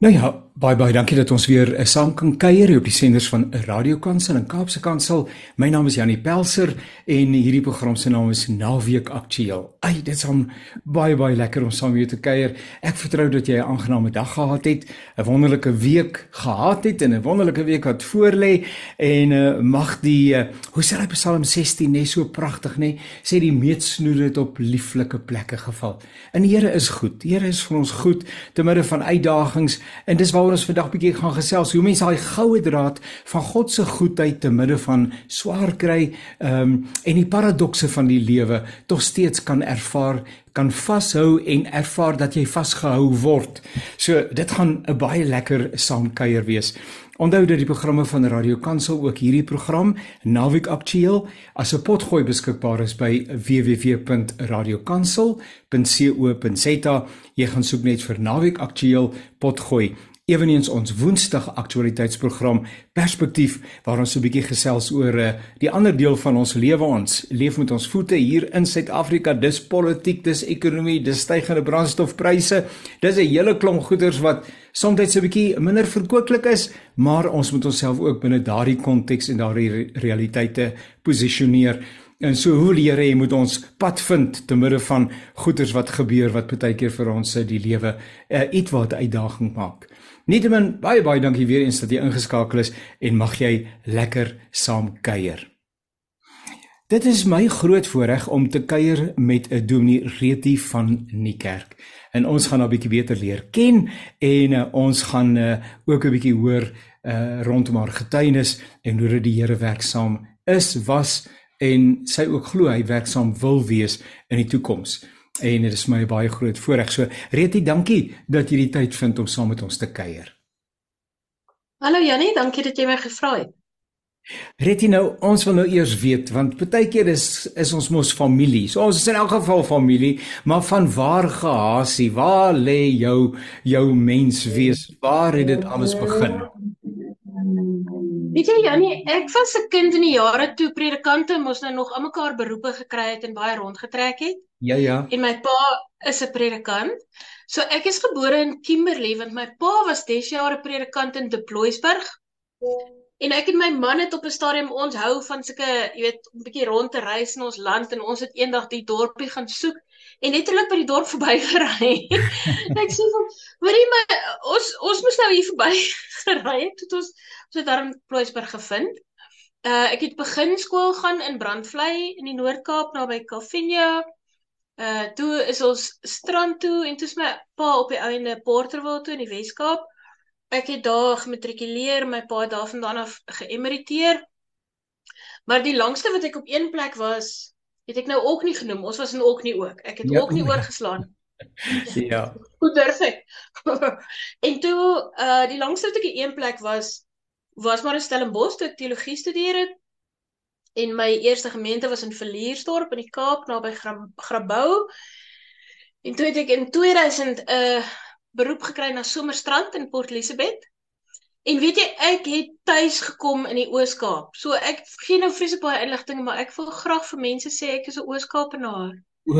Nou ja, baie baie dankie dat ons weer uh, saam kan kuier op die senders van Radio Kansel en Kaapse Kansel. My naam is Janie Pelser en hierdie program se naam is Naweek Aktueel. Ai, dit is om baie baie lekker om saam met jou te kuier. Ek vertrou dat jy 'n aangename dag gehad het, 'n wonderlike week gehad het en 'n wonderlike week wat voorlê en uh, mag die uh, hoe sê hy Psalm 16 net so pragtig nê, sê die meetsnoer het op lieflike plekke geval. En die Here is goed. Die Here is vir ons goed te midde van uitdagings En dis waaroor ons vandag bietjie gaan gesels. Hoe mense daai goue draad van God se goedheid te midde van swaar kry, ehm um, en die paradokse van die lewe tog steeds kan ervaar, kan vashou en ervaar dat jy vasgehou word. So dit gaan 'n baie lekker saamkuier wees. Onthou dat die programme van Radio Kansel ook hierdie program Naweek Aktueel as 'n potgooi beskikbaar is by www.radiokansel.co.za. Jy gaan soek net vir Naweek Aktueel potgooi Eweneens ons Woensdag aktualiteitsprogram Perspektief waar ons 'n bietjie gesels oor uh, die ander deel van ons lewe. Ons leef met ons voete hier in Suid-Afrika. Dis politiek dis ekonomie dis stygende brandstofpryse. Dis 'n hele klomp goederes wat soms 'n bietjie minder verkooplik is maar ons moet onsself ook binne daardie konteks en daardie realiteite posisioneer. En so hoe die Here moet ons pad vind te midde van goeters wat gebeur wat baie keer vir ons die lewe uh, ietwat uitdaging maak. Nietemin baie baie dankie weer eens dat jy ingeskakel is en mag jy lekker saam kuier. Dit is my groot voorreg om te kuier met 'n dominee Retie van Niekerk. En ons gaan 'n bietjie beter leer ken en uh, ons gaan uh, ook 'n bietjie hoor uh, rondom haar getuienis en hoe dit die Here werksaam is, was en sy ook glo hy werksaam wil wees in die toekoms en dit is my baie groot voorreg. So Retie, dankie dat jy die tyd vind om saam met ons te kuier. Hallo Jannie, dankie dat jy my gevra het. Retie nou, ons wil nou eers weet want baie keer is is ons mos familie. So ons is in elk geval familie, maar van waar gehasie? Waar lê jou jou menswees? Waar het dit alles begin? Weet jy Jannie, ek was 'n kind in die jare toe predikante mos nou nog almekaar beroepe gekry het en baie rondgetrek het. Ja ja. En my pa is 'n predikant. So ek is gebore in Kimberley want my pa was des jare predikant in Deploysburg. En ek en my man het op 'n stadium ons hou van sulke, jy weet, 'n bietjie rond te reis in ons land en ons het eendag die dorpie gaan soek en letterlik by die dorp verbygery. ek sê van, "Hoorie my, ons ons moes nou hier verby gery het tot ons ons het daar in Deploysburg gevind." Uh ek het begin skool gaan in Brandvlei in die Noord-Kaap naby Calvinia. Uh toe is ons strand toe en toe is my pa op die einde Porterville toe in die Wes-Kaap. Ek het daar gematrikuleer, my pa het daar vandaan af geëmeriteer. Maar die langste wat ek op een plek was, het ek nou ook nie genoem. Ons was in Oknie ook. Ek het ja, ook nie oorgeslaan. ja. Hoe durf ek? en toe uh die langste wat ek op een plek was was maar in Stellenbosch toe ek teologie studeer het en my eerste gemeente was in Villiersdorp in die Kaap naby Grabouw. En toe het ek in 2000 'n uh, beroep gekry na Somerstrand in Port Elizabeth. En weet jy, ek het tuis gekom in die Oos-Kaap. So ek gee nou vreeslik baie inligting, maar ek wil graag vir mense sê ek is 'n Oos-Kaapenaar.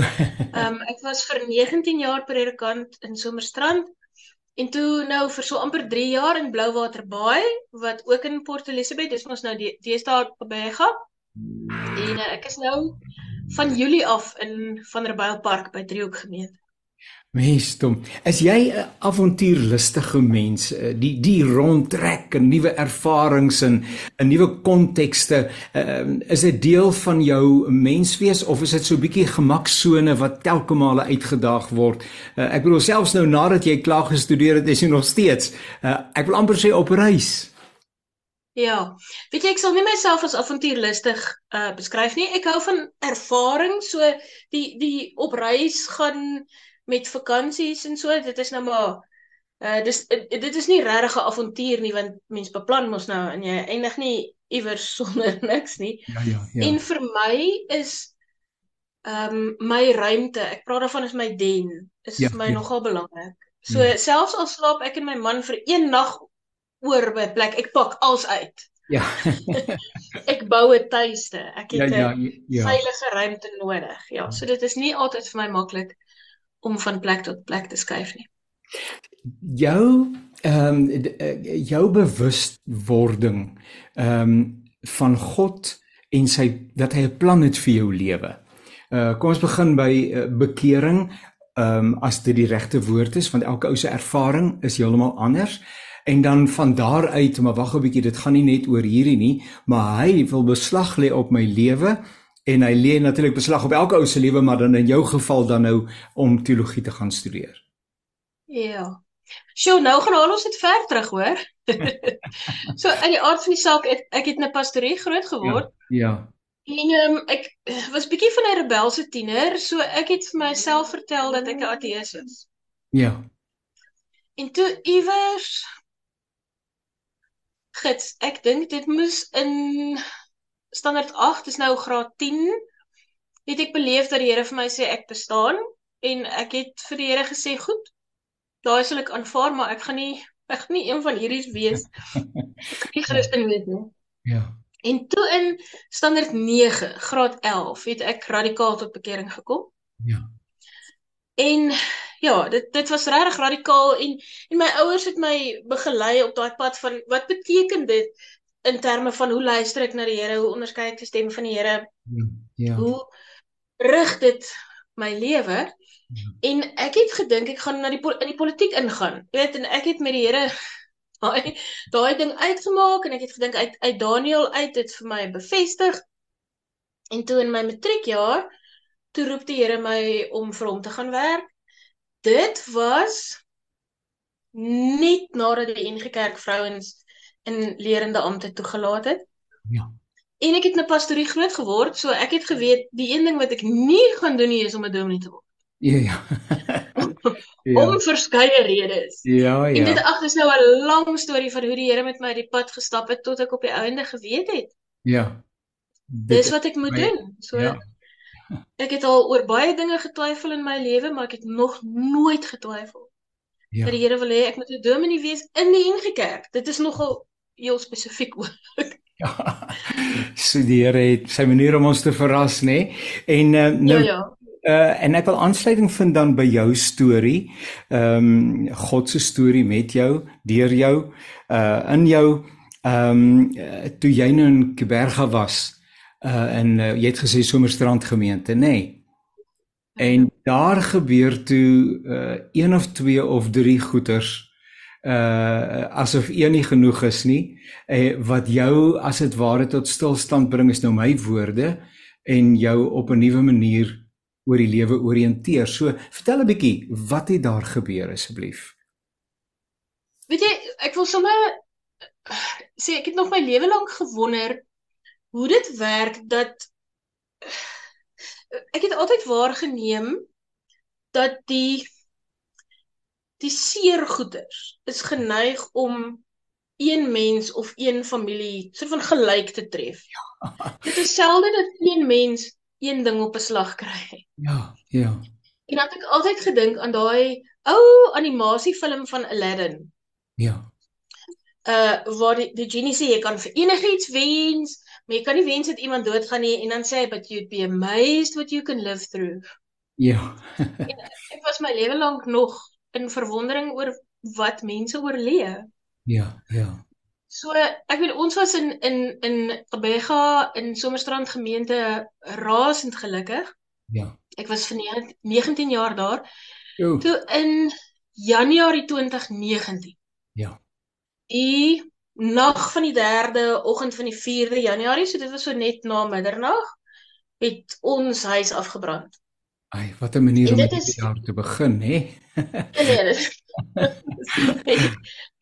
Ehm um, ek was vir 19 jaar predikant in Somerstrand en toe nou vir so amper 3 jaar in Blouwater Baai wat ook in Port Elizabeth, dis ons nou die daar by gaan. En uh, ek is nou van Julie af in Vanderbijlpark by Driehoek gemeente. Meestom, is jy 'n avontuurlustige mens? Eh, die die rondtrek en nuwe ervarings en 'n nuwe kontekste, uh, is dit deel van jou menswees of is dit so 'n bietjie gemaksone wat telke male uitgedaag word? Uh, ek bedoel selfs nou nadat jy klaar gestudeer het, is jy nog steeds uh, ek wil amper sê op reis. Ja. Weet jy ek sal nie myself as avontuurlustig uh beskryf nie. Ek hou van ervaring, so die die op reis gaan met vakansies en so. Dit is nou maar uh dis dit is nie regtig 'n avontuur nie want mens beplan mos nou en jy eindig nie iewers sonder niks nie. Ja ja ja. En vir my is ehm um, my ruimte, ek praat daarvan is my den, is ja, my ja. nogal belangrik. So ja. selfs al slaap ek en my man vir een nag oor by 'n plek. Ek pak alles uit. Ja. ek bou 'n tuiste. Ek het 'n ja, ja, ja. veilige ruimte nodig. Ja, so dit is nie altyd vir my maklik om van plek tot plek te skuif nie. Jou ehm um, jou bewustwording ehm um, van God en sy dat hy 'n plan het vir jou lewe. Uh kom ons begin by uh, bekering ehm um, as dit die regte woord is want elke ou se ervaring is heeltemal anders en dan van daar uit maar wag 'n bietjie dit gaan nie net oor hierdie nie maar hy wil beslag lê op my lewe en hy lê natuurlik beslag op elke ou se lewe maar dan in jou geval dan nou om teologie te gaan studeer. Ja. Sjoe, nou gaan al ons dit ver terug, hoor. so in die aard van die saak, ek, ek het in 'n pastorie groot geword. Ja. ja. En um, ek was bietjie van 'n rebelse tiener, so ek het vir myself vertel dat ek 'n ateïs is. Ja. En toe iewers gits, ek dink dit moes in standaard 8, dis nou graad 10, het ek beleef dat die Here vir my sê ek bestaan en ek het vir die Here gesê, "Goed, daai sal ek aanvaar, maar ek gaan nie ek gaan nie een van hierdie wees. Ek kan nie Christen wees nie. Ja. En toe in standaard 9, graad 11, het ek radikaal tot bekering gekom. Ja. En ja, dit dit was regtig radikaal en en my ouers het my begelei op daai pad van wat beteken dit in terme van hoe luister ek na die Here, hoe onderskei ek die stem van die Here? Ja. ja. Hoe rig dit my lewe? Ja. En ek het gedink ek gaan na die in die politiek ingaan. Jy weet en ek het met die Here daai daai ding uitgemaak en ek het gedink uit uit Daniël uit het vir my bevestig. En toe in my matriekjaar toe roep die Here my om vir hom te gaan werk. Dit was net nadat die NG Kerk vrouens in lerende ampte toegelaat het. Ja. En ek het 'n pastorie groot geword, so ek het geweet die een ding wat ek nie gaan doen nie is om 'n dominee te word. Ja ja. ja. Om verskeie redes. Ja ja. En dit ag dis nou 'n lang storie van hoe die Here met my die pad gestap het tot ek op die einde geweet het. Ja. Dit dis wat ek moet my, doen. So ja. Ek het al oor baie dinge getwyfel in my lewe, maar ek het nog nooit getwyfel. Ja. Dat die Here wil hê ek moet 'n dominee wees in die NG Kerk. Dit is nogal heel spesifiek ook. Ja. So die Here het sy manier om ons te verras, nê? En uh, nou ja, ja uh en ek wil aansluiting vind dan by jou storie. Ehm um, God se storie met jou, deur jou, uh in jou ehm um, toe jy nou in Keberga was. Uh en uh, jy het gesê Somerstrand gemeente, nê? Nee. En daar gebeur toe uh een of twee of drie goeters uh asof een nie genoeg is nie uh, wat jou as dit ware tot stilstand bring is nou my woorde en jou op 'n nuwe manier oor die lewe orienteer. So vertel 'n bietjie wat het daar gebeur asseblief? Weet jy, ek wil sommer sê ek het nog my lewe lank gewonder hoe dit werk dat ek het altyd waargeneem dat die die seergoeders is geneig om een mens of een familie soort van gelyk te tref. Ja. Dit is selde dat een mens een ding op 'n slag kry. Ja, ja. En dan het ek altyd gedink aan daai ou animasiefilm van Aladdin. Ja. Uh waar die die genie sê jy kan vir enigiets wens, maar jy kan nie wens dat iemand doodgaan nie en dan sê hy but you'd be amazed what you can live through. Ja. ek was my lewe lank nog in verwondering oor wat mense oorleef. Ja, ja. So ek weet ons was in in in Gebega in Somerstrand gemeente rasend gelukkig. Ja. Ek was vir 19 jaar daar. Jo. Toe in Januarie 2019. Ja. Die nag van die 3de oggend van die 4de Januarie, so dit was so net na middernag, het ons huis afgebrand. Ai, wat 'n manier om dit is... jaar te begin, hè? nee, dit.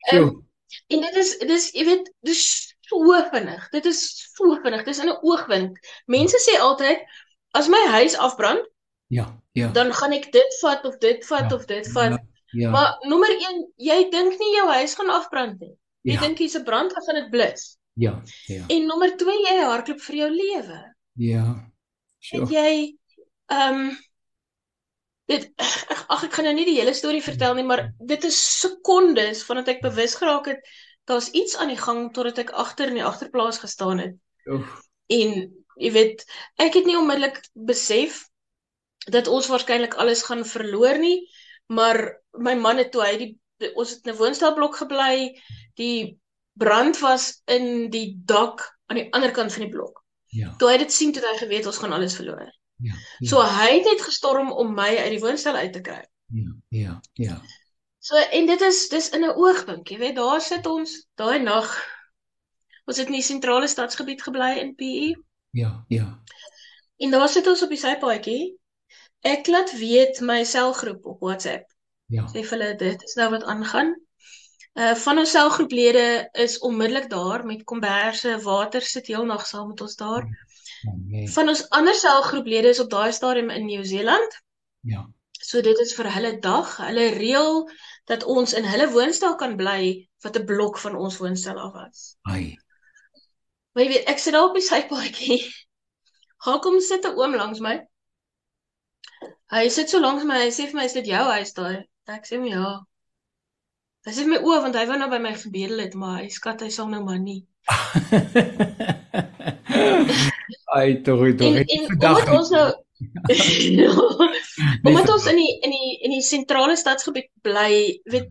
Ehm En dit is dis jy weet dis so vinnig. Dit is so vinnig. Dis in 'n oogwink. Mense sê altyd as my huis afbrand, ja, ja. Dan gaan ek dit vat of dit vat ja, of dit vat. Ja, ja. Maar nommer 1, jy dink nie jou huis gaan afbrand nie. Jy ja. dink hier's 'n brand, dan gaan dit blus. Ja, ja. En nommer 2, jy hardloop vir jou lewe. Ja. Sure. Jy ehm um, dit ag ek gaan nou nie die hele storie vertel nie, maar dit is sekondes vandat ek bewus geraak het daar's iets aan die gang totdat ek agter in die agterplaas gestaan het. Oef. En jy weet, ek het nie onmiddellik besef dat ons waarskynlik alles gaan verloor nie, maar my man het toe hy die ons het in 'n woonstelblok gebly. Die brand was in die dak aan die ander kant van die blok. Ja. Toe hy dit sien, toe hy geweet ons gaan alles verloor. Ja. ja So hy het net gestorm om my uit die woonstel uit te kry. ja, ja, ja. So en dit is dis in 'n oogwink, jy weet, daar sit ons daai nag. Ons het in die sentrale stadsgebied gebly in PE Ja, ja. en daar sit ons op die sypaadjie. Ek laat weet my selgroep op WhatsApp. Ja. Sê vir hulle dit is nou wat aangaan. Uh van ons selgroeplede is onmiddellik daar met komberse, water sit heelnag saam met ons daar. Ja, nee. Van ons ander selgroeplede is op daai stadium in Nieu-Seeland. Ja. So dit is vir hulle dag. Hulle reël dat ons in hulle woonstel kan bly wat 'n blok van ons woonstel af was. Ai. Maar jy weet, ek sit daar op die sypaadjie. Haar kom sit 'n oom langs my. Hy sit so langs my. Hy sê vir my, "Is dit jou huis daai?" Ek sê hom, "Ja." Hy sê my, "O, want hy wou nou by my gebedel het, maar hy skat hy sal nou maar nie." Ai, tog, tog. Omdat ons nou omdat ons in die in die in die sentrale stadsgebied bly, weet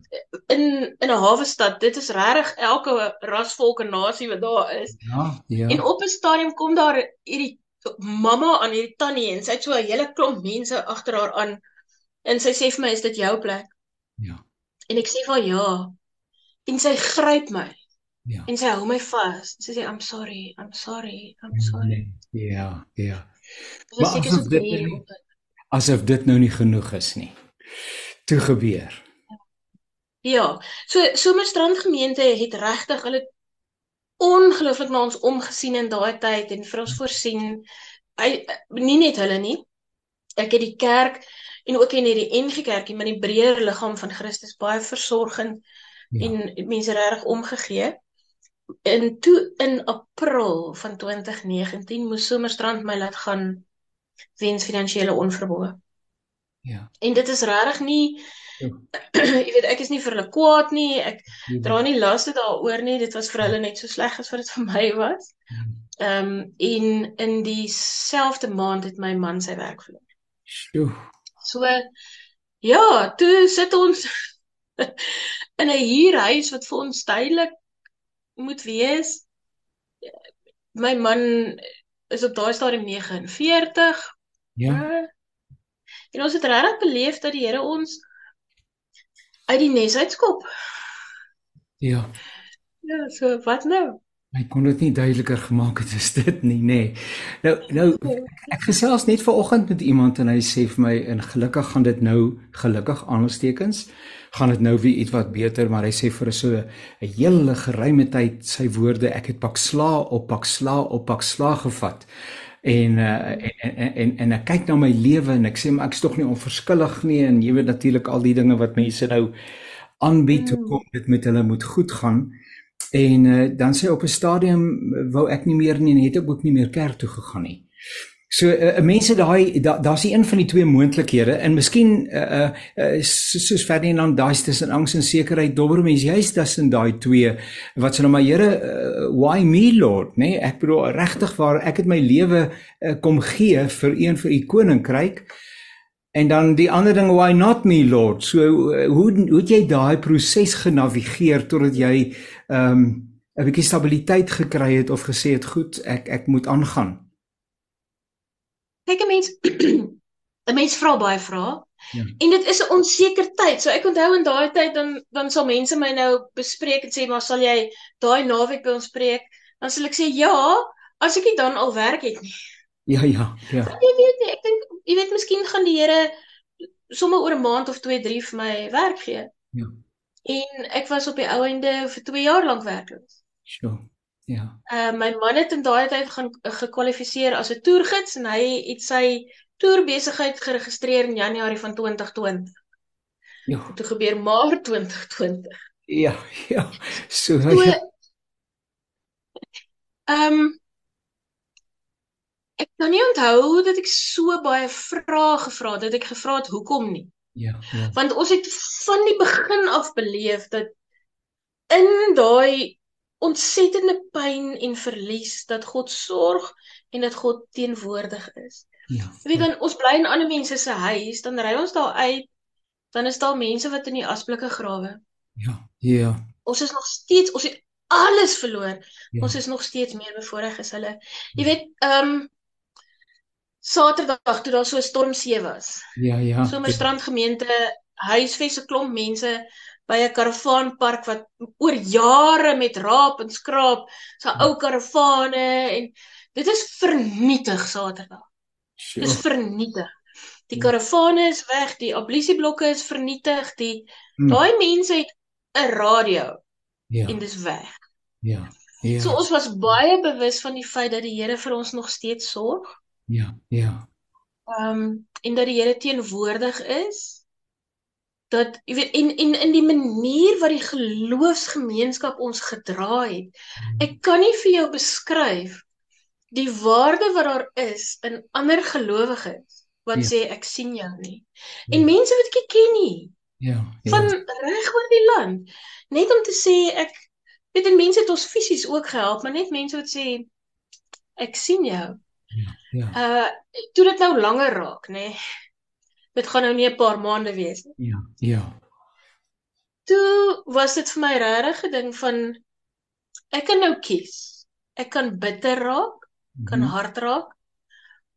in in 'n hawe stad, dit is regtig elke rasvolk en nasie wat daar is. Ja, ja. En op 'n stadium kom daar hierdie mamma aan hierdie tannie en sy het so 'n hele klomp mense agter haar aan en sy sê vir my, "Is dit jou plek?" Ja. En ek sê vir haar, "Ja." En sy gryp my Ja. en sy hou my vas. Sy sê, "I'm sorry, I'm sorry, I'm sorry." Ja, ja. Dis Maar asof so dit drie nie-. Asof dit nou nie genoeg is nie. Toe gebeur. Ja, so Somerstrand gemeente het regtig hulle ongelooflik na ons omgesien in daai tyd en vir ons voorsien. Hy nie net hulle nie. Ek het die kerk en ook in hierdie NG Kerkie met die breër liggaam van Christus baie versorgend Ja. en mense regtig omgegee. En toe in April van 2019 moes Somerstrand my laat gaan weens finansiële onvermoë. Ja. En dit is regtig nie Ja. jy weet ek is nie vir hulle kwaad nie. Ek Ja. dra nie laste daaroor nie. Dit was vir hulle net so sleg as wat dit vir my was. Ehm um, en in dieselfde maand het my man sy werk verloor. Sjoe. So ja, toe sit ons in 'n huurhuis wat vir ons tydelik moet wees. My man is op daai stadium 49. Ja. Uh, en ons het regtig beleef dat die Here ons uit die nes uitskop. Ja. Ja, so wat nou? Hy kon dit nie duideliker gemaak het as dit nie, nê. Nee. Nou nou ek gesels net vanoggend met iemand en hy sê vir my en gelukkig gaan dit nou gelukkig aanstekens gaan dit nou weer iets wat beter maar hy sê vir so 'n hele geruime tyd sy woorde ek het pak sla op pak sla op pak sla gevat en uh, en, en en en ek kyk na my lewe en ek sê maar ek's tog nie onverskillig nie en jy weet natuurlik al die dinge wat mense nou aanbied hoe kom dit met hulle moet goed gaan en uh, dan sê op 'n stadium wou ek nie meer nie en het ek ook nie meer kerk toe gegaan nie. So uh, mense daai daar's da, een van die twee moontlikhede en miskien uh, uh, soos Ferdinand daai tussen angs en sekerheid dobber mense juist tussen daai twee wat sê nou maar Here uh, why me lord nee? ek bedoel regtig waar ek het my lewe uh, kom gee vir een vir u koninkryk en dan die ander ding why not me lord so uh, hoe hoe het jy daai proses genavigeer totdat jy um, 'n bietjie stabiliteit gekry het of gesê het goed ek ek moet aangaan Kyk 'n mens 'n mens vra baie vrae. Ja. En dit is 'n onseker tyd. So ek onthou in daai tyd dan dan sal mense my nou bespreek en sê maar sal jy daai naweek by ons preek? Dan sal ek sê ja, as ek nie dan al werk het nie. Ja ja ja. Jy weet nie, ek dink jy weet miskien gaan die Here sommer oor 'n maand of 2, 3 vir my werk gee. Ja. En ek was op die ou einde vir 2 jaar lank werkloos. Sjoe. Ja. Uh my man het in daai tyd gaan gekwalifiseer as 'n toergids en hy het sy toerbesigheid geregistreer in Januarie van 2020. Ja. Toe gebeur Maart 2020. Ja, ja. So ehm um, ek kan nie onthou dat ek so baie vrae gevra het, dat ek gevra het hoekom nie. Ja, ja. Want ons het van die begin af beleef dat in daai ontsettende pyn en verlies dat God sorg en dat God teenwoordig is. Ja. Jy weet dan ons bly in ander mense se huis, dan ry ons daar uit, dan is daar mense wat in die asblikke grawe. Ja. Ja. Ons is nog steeds ons het alles verloor. Ja. Ons is nog steeds meer bevoordeel as hulle. Jy weet, ehm um, Saterdag toe daar so 'n stormsee was. Ja, ja. Somerstrand gemeente huisves 'n klomp mense by 'n karavaanpark wat oor jare met raap en skraap, so ou karavane en dit is vernietig Saterdag. Sjoe. Dis vernietig. Die karavane is weg, die ablisieblokke is vernietig, die Hmm. daai mense het 'n radio Ja. en dis weg. Ja. Ja. So ons was baie bewus van die feit dat die Here vir ons nog steeds sorg. Ja. Ja. Ehm um, en dat die Here teenwoordig is. Dat jy weet en en in die manier wat die geloofsgemeenskap ons gedra het. Ek kan nie vir jou beskryf die waarde wat daar is in ander gelowiges wat Ja. sê ek sien jou nie. Ja. En mense wat ek ken nie Ja. Ja. van reg oor die land. Net om te sê ek weet en mense het ons fisies ook gehelp, maar net mense wat sê ek sien jou. Ja. Uh toe dit nou langer raak, nê. Nee. Dit gaan nou nie 'n paar maande wees nie. Ja. Ja. Toe was dit vir my regtig 'n ding van ek kan nou kies. Ek kan bitter raak, kan Mhm. hard raak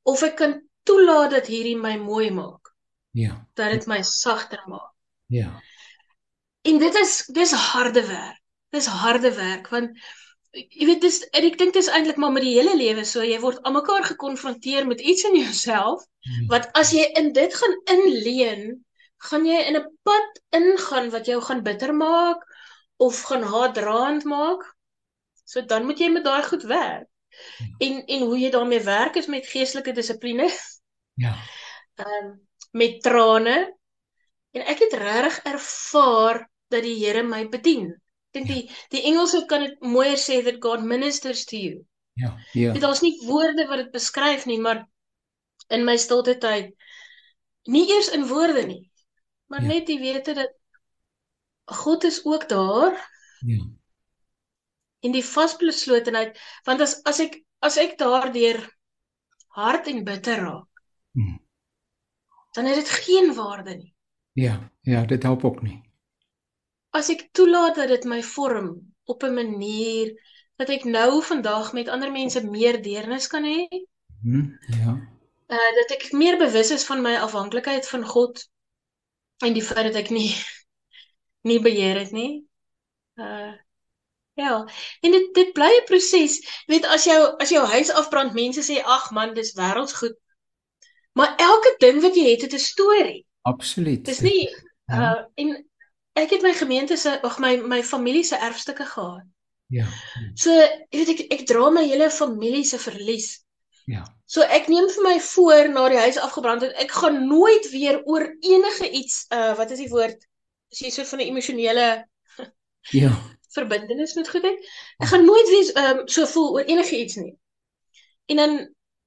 of ek kan toelaat dat hierdie my mooi maak, Ja. dat dit my sagter maak. Ja. En dit is dis harde werk. Dis harde werk want jy weet dis en ek dink dis eintlik maar met die hele lewe so jy word almekaar gekonfronteer met iets in jouself Ja. wat as jy in dit gaan inleen, gaan jy in 'n pad ingaan wat jou gaan bitter maak of gaan haatdraand maak. So dan moet jy met daai goed werk. En en hoe jy daarmee werk is met geestelike dissipline, Ja. ehm um, met trane. En ek het regtig ervaar dat die Here my bedien. Dink die die Engelse kan dit mooier sê that God ministers to you. Ja. Ja. Dit daar's nie woorde wat dit beskryf nie, maar in my stilte tyd nie eers in woorde nie, maar Ja. net die wete dat God is ook daar Ja. en die vasbeslotenheid want as as ek as ek daardeur hard en bitter raak, Hmm. dan het dit geen waarde nie. Ja. Ja, dit help ook nie. As ek toelaat dat dit my vorm op 'n manier dat ek nou vandag met ander mense meer deernis kan hê, Hm. Ja. uh dat ek meer bewus is van my afhanklikheid van God en die feit dat ek nie nie beheer het nie. Uh ja, en dit dit bly 'n proses. Jy weet as jou as jou huis afbrand, mense sê ag man, dis wêreldsgoed. Maar elke ding wat jy het, het 'n storie. Absoluut. Dis nie Ja. uh en ek het my gemeente se ag my my familie se erfstukke gehad. Ja. So, jy weet ek ek dra my hele familie se verlies. Ja. So ek neem vir my voor na die huis afgebrand het, ek gaan nooit weer oor enige iets uh wat is die woord? As jy so van 'n emosionele Ja. verbintenis met goed het. Ek gaan nooit weer um, so voel oor enige iets nie. En dan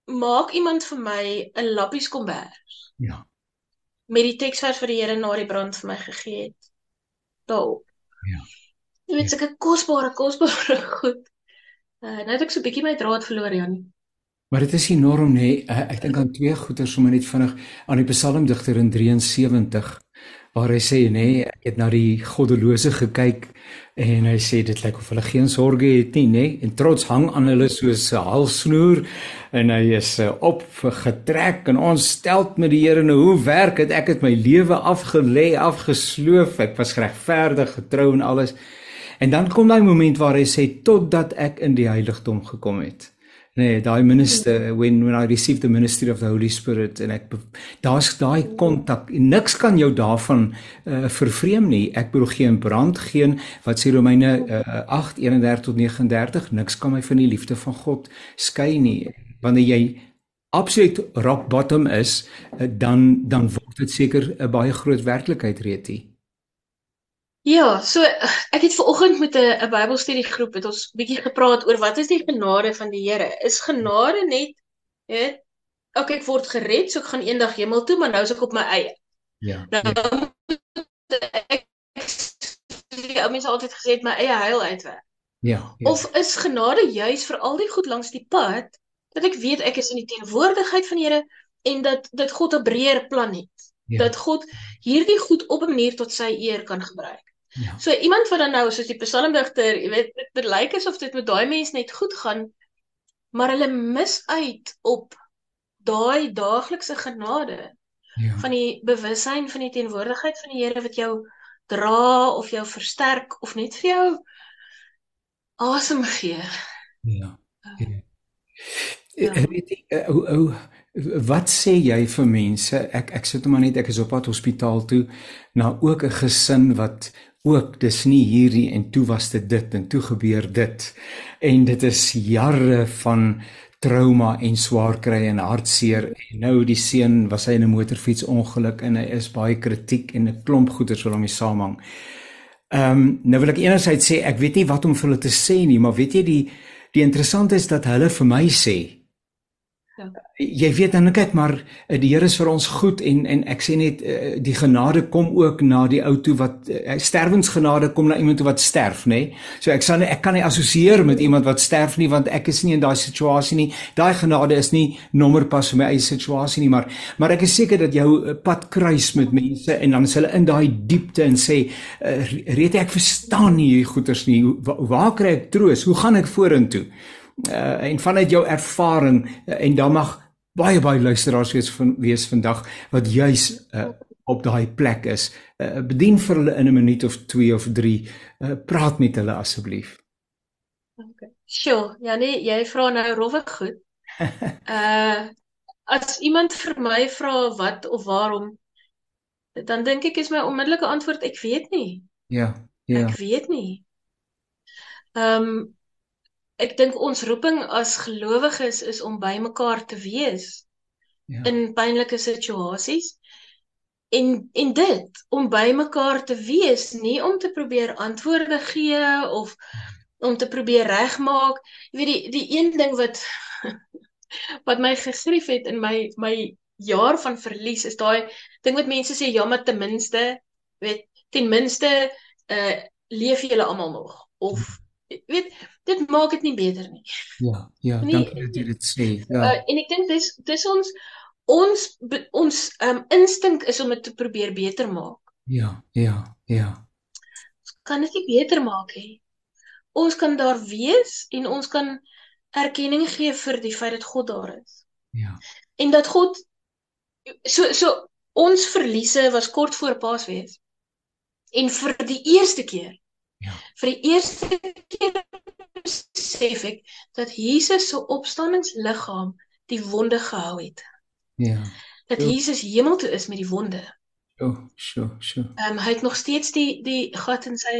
maak iemand vir my 'n lappies kombers Ja. met die teksvers vir die Here na die brand vir my gegee het. Daarop. Ja. Jy weet sulke kosbare kosbare goed. Uh nou het ek so 'n bietjie my draad verloor Janie. Maar dit is enorm nê. Uh, ek dink aan twee goeters sommer net vinnig aan die psalmdigter in 73 waar hy sê nê, ek het na die goddelose gekyk en hy sê dit lyk of hulle geen sorges het nie nê en trots hang aan hulle soos 'n halsnoer en hy is uh, opgetrek en ons stelt met die Here nou hoe werk dit? Ek het my lewe afgelê afgesloof. Ek was geregverdig getrou en alles. En dan kom daai moment waar hy sê totdat ek in die heiligdom gekom het nee daai minister when when I received the ministry of the Holy Spirit en ek daar's daai kontak niks kan jou daarvan uh, vervreem nie. Ek bedoel geen brand geen wat sê Romeine uh, 8:31 tot 39 niks kan my van die liefde van God skei nie. Wanneer jy absoluut rock bottom is uh, dan dan word dit seker 'n baie groot werklikheid reetie Ja, so ek het ver oggend met 'n 'n Bybelstudiegroep het ons bietjie gepraat oor wat is die genade van die Here? Is genade net, weet, okay, ek word gered, so ek gaan eendag hemel toe, maar nou is ek op my eie. ja Nou ja, ek die ou mense altyd gesê het my eie heil uitwerk. ja, ja. Of is genade juis vir al die goed langs die pad dat ek weet ek is in die teenwoordigheid van die Here en dat dat God 'n breër plan het. ja, Dat God hierdie goed op 'n manier tot sy eer kan gebruik. Ja. So iemand wat dan nou soos die psalmdigter, jy weet, dit, lyk asof dit met daai mens net goed gaan, maar hulle mis uit op daai daaglikse genade. Ja. van die bewussyn van die teenwoordigheid van die Here wat jou dra of jou versterk of net vir jou asem gee. Ja. ja. ja. Weet jy ou ou wat sê jy vir mense? Ek ek sit maar net ek is op pad hospitaal toe na ook 'n gesin wat ook dis nie hierdie en toe was dit dit en toe gebeur dit. En dit is jare van trauma en swaar kry en hartseer en nou die seun was hy in 'n motorfiets ongeluk en hy is baie kritiek en 'n klomp goeters wat hom mee saamhang. Ehm um, nou wil ek enerzijds sê ek weet nie wat om vir hulle te sê nie, maar weet jy die die interessante is dat hulle vir my sê Ja. Jy weet dan kyk maar eh, die Here is vir ons goed en en ek sê net eh, die genade kom ook na die ou toe wat eh, sterwensgenade kom na iemand wat sterf nê. Nee? So ek sal ek kan nie assosieer met iemand wat sterf nie want ek is nie in daai situasie nie. Daai genade is nie nommerpas vir my eie situasie nie maar maar ek is seker dat jou pad kruis met mense en dan is hulle in daai diepte en sê reed ek verstaan nie hierdie goeters nie. Waar, waar kry ek troos? Hoe gaan ek vorentoe? Uh, en vanuit jou ervaring uh, en dan mag baie baie luisteraars wees van wees vandag wat juis uh, op daai plek is. Uh, bedien vir hulle in 'n minuut of 2 of 3. Uh, praat met hulle asseblief. Okay. Sjoe, ja nee, jy vra nou rowwig goed. Uh as iemand vir my vra wat of waarom dan dink ek is my onmiddellike antwoord ek weet nie. Ja, ja. Ek weet nie. Ehm um, ek dink ons roeping as gelowiges is om by mekaar te wees ja. in pynlike situasies. En en dit om by mekaar te wees nie om te probeer antwoorde gee of om te probeer regmaak. Jy weet die die een ding wat wat my gegrief het in my my jaar van verlies is daai ding wat mense sê ja maar ten minste weet ten minste uh leef julle almal nog? Of weet dit maak dit nie beter nie. Ja, ja, nie, dankie dat jy dit sê. Ja. Uh, en ek dink dis dis ons ons ons um, instink is om dit te probeer beter maak. Ja, ja, ja. Kan dit nie beter maak nie. Ons kan daar wees en ons kan erkenning gee vir die feit dat God daar is. Ja. En dat God so so ons verliese was kort voor Paasfees. En vir die eerste keer Ja. Vir die eerste keer besef ek dat Jesus se opstanningsliggaam die wonde gehou het. Ja. Dat so. Jesus hemel toe is met die wonde. So, so, so. Ehm um, hy het nog steeds die die gat in sy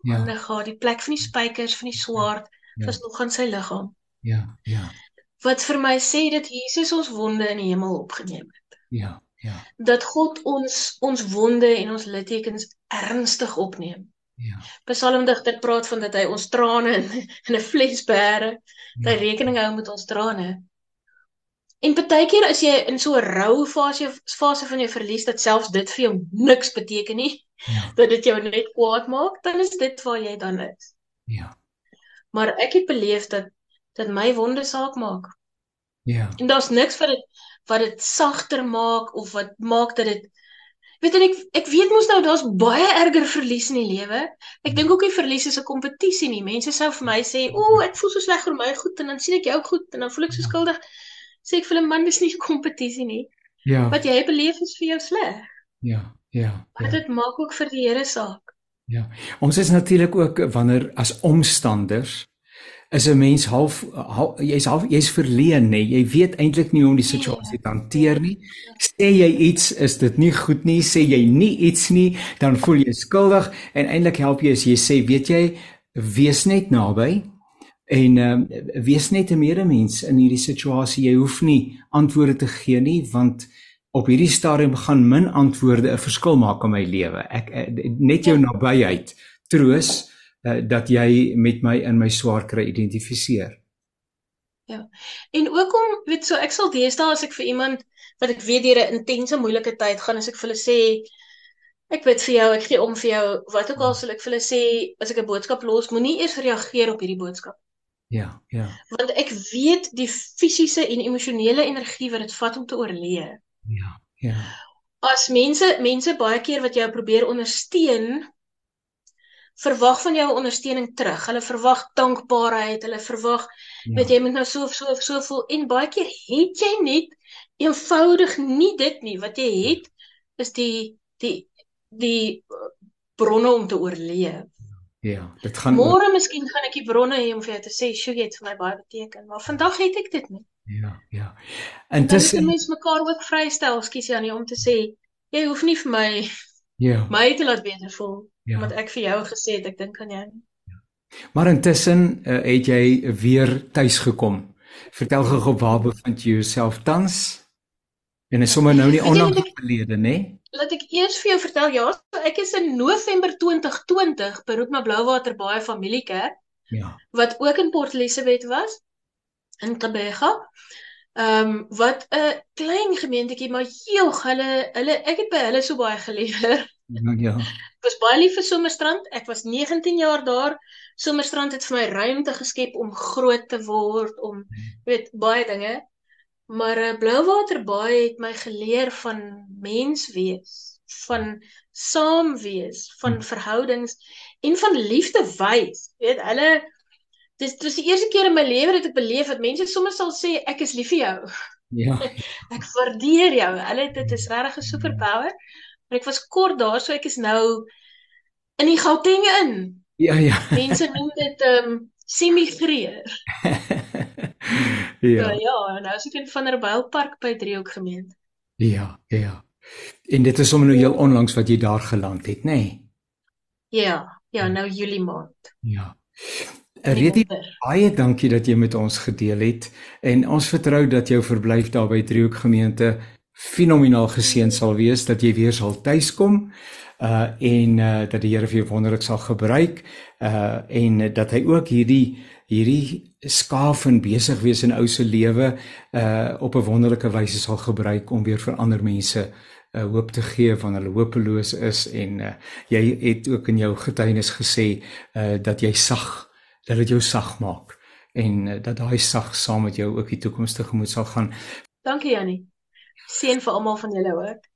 ja. hande gehad, die plek van die spykers van die swaard ja. was nog aan sy liggaam. Ja, ja. Wat vir my sê dat Jesus ons wonde in die hemel opgeneem het. Ja, ja. Dat God ons ons wonde en ons littekens ernstig opneem. Ja. Psalmdigter praat van dat hy ons trane in, in 'n fles bære, dat hy ja. rekening hou met ons trane. En baie keer as jy in so 'n rou fase fase van jou verlies dat selfs dit vir jou niks beteken nie, ja. dat dit jou net kwaad maak, dan is dit waar jy dan is. Ja. Maar ek het beleef dat dat my wonde saak maak. Ja. En daar's niks wat dit wat dit sagter maak of wat maak dat dit weet en ek ek weet mos nou daar's baie erger verlies in die lewe. Ek dink ook die verlies is 'n kompetisie nie. Mense sou vir my sê, "O, ek voel so sleg oor my goed en dan sien ek jou goed en dan voel ek so skuldig." Sê ek vir 'n man, dis nie 'n kompetisie nie. Ja. Wat jy beleef is vir jou sleg. Ja, ja. Maar ja. dit maak ook vir die Here saak. Ja. Ons is natuurlik ook wanneer as omstanders is 'n mens half, half jy's half jy's verleen nê. Jy weet eintlik nie hoe om die situasie te hanteer nie. Sê jy iets, is dit nie goed nie. Sê jy nie iets nie, dan voel jy skuldig en eintlik help jy as jy sê, weet jy, wees net naby en ehm uh, wees net 'n medemens in hierdie situasie. Jy hoef nie antwoorde te gee nie want op hierdie stadium gaan min antwoorde 'n verskil maak in my lewe. Ek net jou nabyheid troos uh, dat jy met my in my swaar kry identifiseer. Ja. En ook om weet so ek sal deesdae as ek vir iemand wat ek weet deur 'n intense moeilike tyd gaan as ek vir hulle sê ek bid vir jou, ek gee om vir jou, wat ook al sal ek vir hulle sê as ek 'n boodskap los, moenie eers reageer op hierdie boodskap. Ja, ja. Want ek weet die fisiese en emosionele energie wat dit vat om te oorleef. Ja, ja. As mense mense baie keer wat jou probeer ondersteun verwag van jou ondersteuning terug. Hulle verwag dankbaarheid, hulle verwag ja. weet jy moet nou so so so voel en baie keer het jy net eenvoudig nie dit nie. Wat jy het is die die die bronne om te oorleef. Ja, dit gaan Môre miskien gaan ek die bronne hê om vir jou te sê, "Sjoe, jy het vir my baie beteken." Maar vandag het ek dit nie. Ja, ja. En dis mense mekaar ook vrystel, skus Janie, om te sê, "Jy hoef nie vir my ja, my te laat beter voel ja. omdat ek vir jou gesê het ek dink aan jou nie." Ja. Maar intussen uh, het jy weer tuis gekom. Vertel gou waar bevind jy jouself tans? En is sommer nou nie onlangs gelede, nê? Nee? Laat ek eers vir jou vertel, ja, so ek is in November 2020 by Roetma Blouwater Baie Familiekerk. Ja. Wat ook in Port Elizabeth was in Tebega. Ehm um, wat 'n klein gemeentetjie, maar heel hulle hulle ek het by hulle so baie geleer. Ja, ja. Ek was baie lief vir Somerstrand. Ek was 19 jaar daar. Somerstrand het vir my ruimte geskep om groot te word, om hmm. weet baie dinge. Maar uh, Blouwaterbaai het my geleer van mens wees, van saam wees, van hm. verhoudings en van liefde wys. Weet, hulle dis dis die eerste keer in my lewe dat ek beleef dat mense soms sal sê ek is lief vir jou. Ja. ek waardeer jou. Hulle dit is regtig 'n superpower. Maar ek was kort daar, so ek is nou in die Gauteng in. Ja, ja. Mense noem dit ehm um, semigreer. ja. So, ja, nou is ek in Vanderbijlpark by Driehoek gemeente. Ja, ja. En dit is sommer nou heel onlangs wat jy daar geland het, nê? Nee? Ja, ja, nou Julie maand. Ja. Redie baie dankie dat jy met ons gedeel het en ons vertrou dat jou verblyf daar by Driehoek gemeente fenomenaal geseën sal wees dat jy weer sal tuiskom uh en uh dat die Here vir jou wonderlik sal gebruik uh en dat hy ook hierdie hierdie skaaf en besig wees in ou se lewe uh op 'n wonderlike wyse sal gebruik om weer vir ander mense uh hoop te gee van hulle hopeloos is en uh jy het ook in jou getuienis gesê uh dat jy sag dat dit jou sag maak en uh, dat daai sag saam met jou ook die toekomstige moet sal gaan. Dankie Jannie. Seën vir almal van julle ook.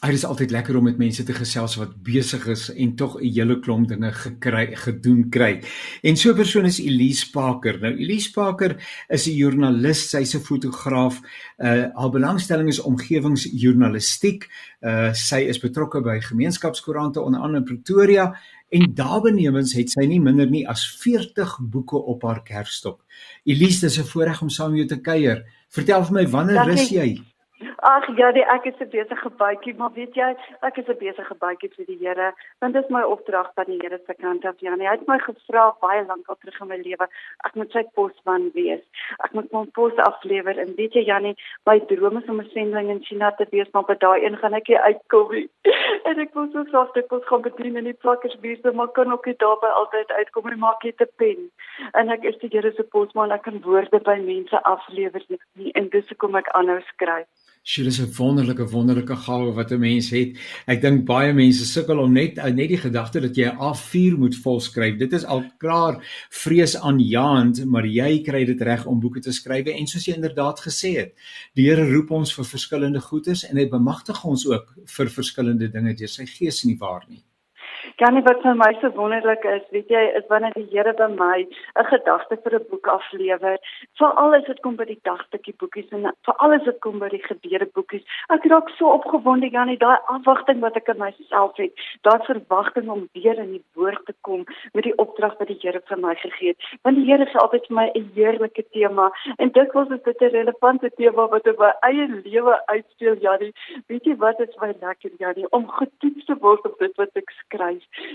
Dit is altyd lekker om met mense te gesels wat besig is en tog 'n hele klomp dinge gekry gedoen kry. En so 'n persoon is Elise Parker. Nou Elise Parker is 'n joernalis, sy's 'n fotograaf. Uh haar belangstelling is omgewingsjournalistiek. Uh sy is betrokke by gemeenskapskoerante onder andere in Pretoria en daarbenewens het sy nie minder nie as 40 boeke op haar kerfstok. Elise, dis 'n voorreg om saam met jou te kuier. Vertel vir my wanneer rus jy? Ag ja, die, ek is 'n besige bytjie, maar weet jy, ek is 'n besige bytjie vir die Here, want dit is my opdrag van die Here se kant af. Ja, hy het my gevra baie lank al terug in my lewe, ek moet sy posman wees. Ek moet my pos aflewer en weet jy Janie, my droom is om 'n sending in China te wees, maar by daai een gaan ek nie uitkom nie. en ek wil so graag dit pos gaan bedien in die plakkersbuurt, maar kan ook nie daarby altyd uitkom nie, maar ek het 'n pen. En ek is die Here se posman, ek kan woorde by mense aflewer nie en dis hoekom ek aanhou skryf. Sy is 'n wonderlike wonderlike gawe wat 'n mens het. Ek dink baie mense sukkel om net net die gedagte dat jy 'n A4 moet volskryf. Dit is al klaar vrees aanjaend, maar jy kry dit reg om boeke te skryf en soos jy inderdaad gesê het, die Here roep ons vir verskillende goeders en hy bemagtig ons ook vir verskillende dinge deur sy gees nie waar nie. Janie wat vir my so wonderlik is, weet jy, is wanneer die Here by my 'n gedagte vir 'n boek aflewer. Veral as dit kom by die dagstukkie boekies en veral as dit kom by die gebeure boekies. Ek raak so opgewonde Janie, daai afwagting wat ek in myself het, daai verwagting om weer in die woord te kom met die opdrag wat die Here vir my gegee het. Want die Here gee altyd vir my 'n heerlike tema en dikwels is dit 'n relevante tema wat op my eie lewe uitspeel Janie. Weet jy wat is my lekker Janie om getoets te word op dit wat ek skryf.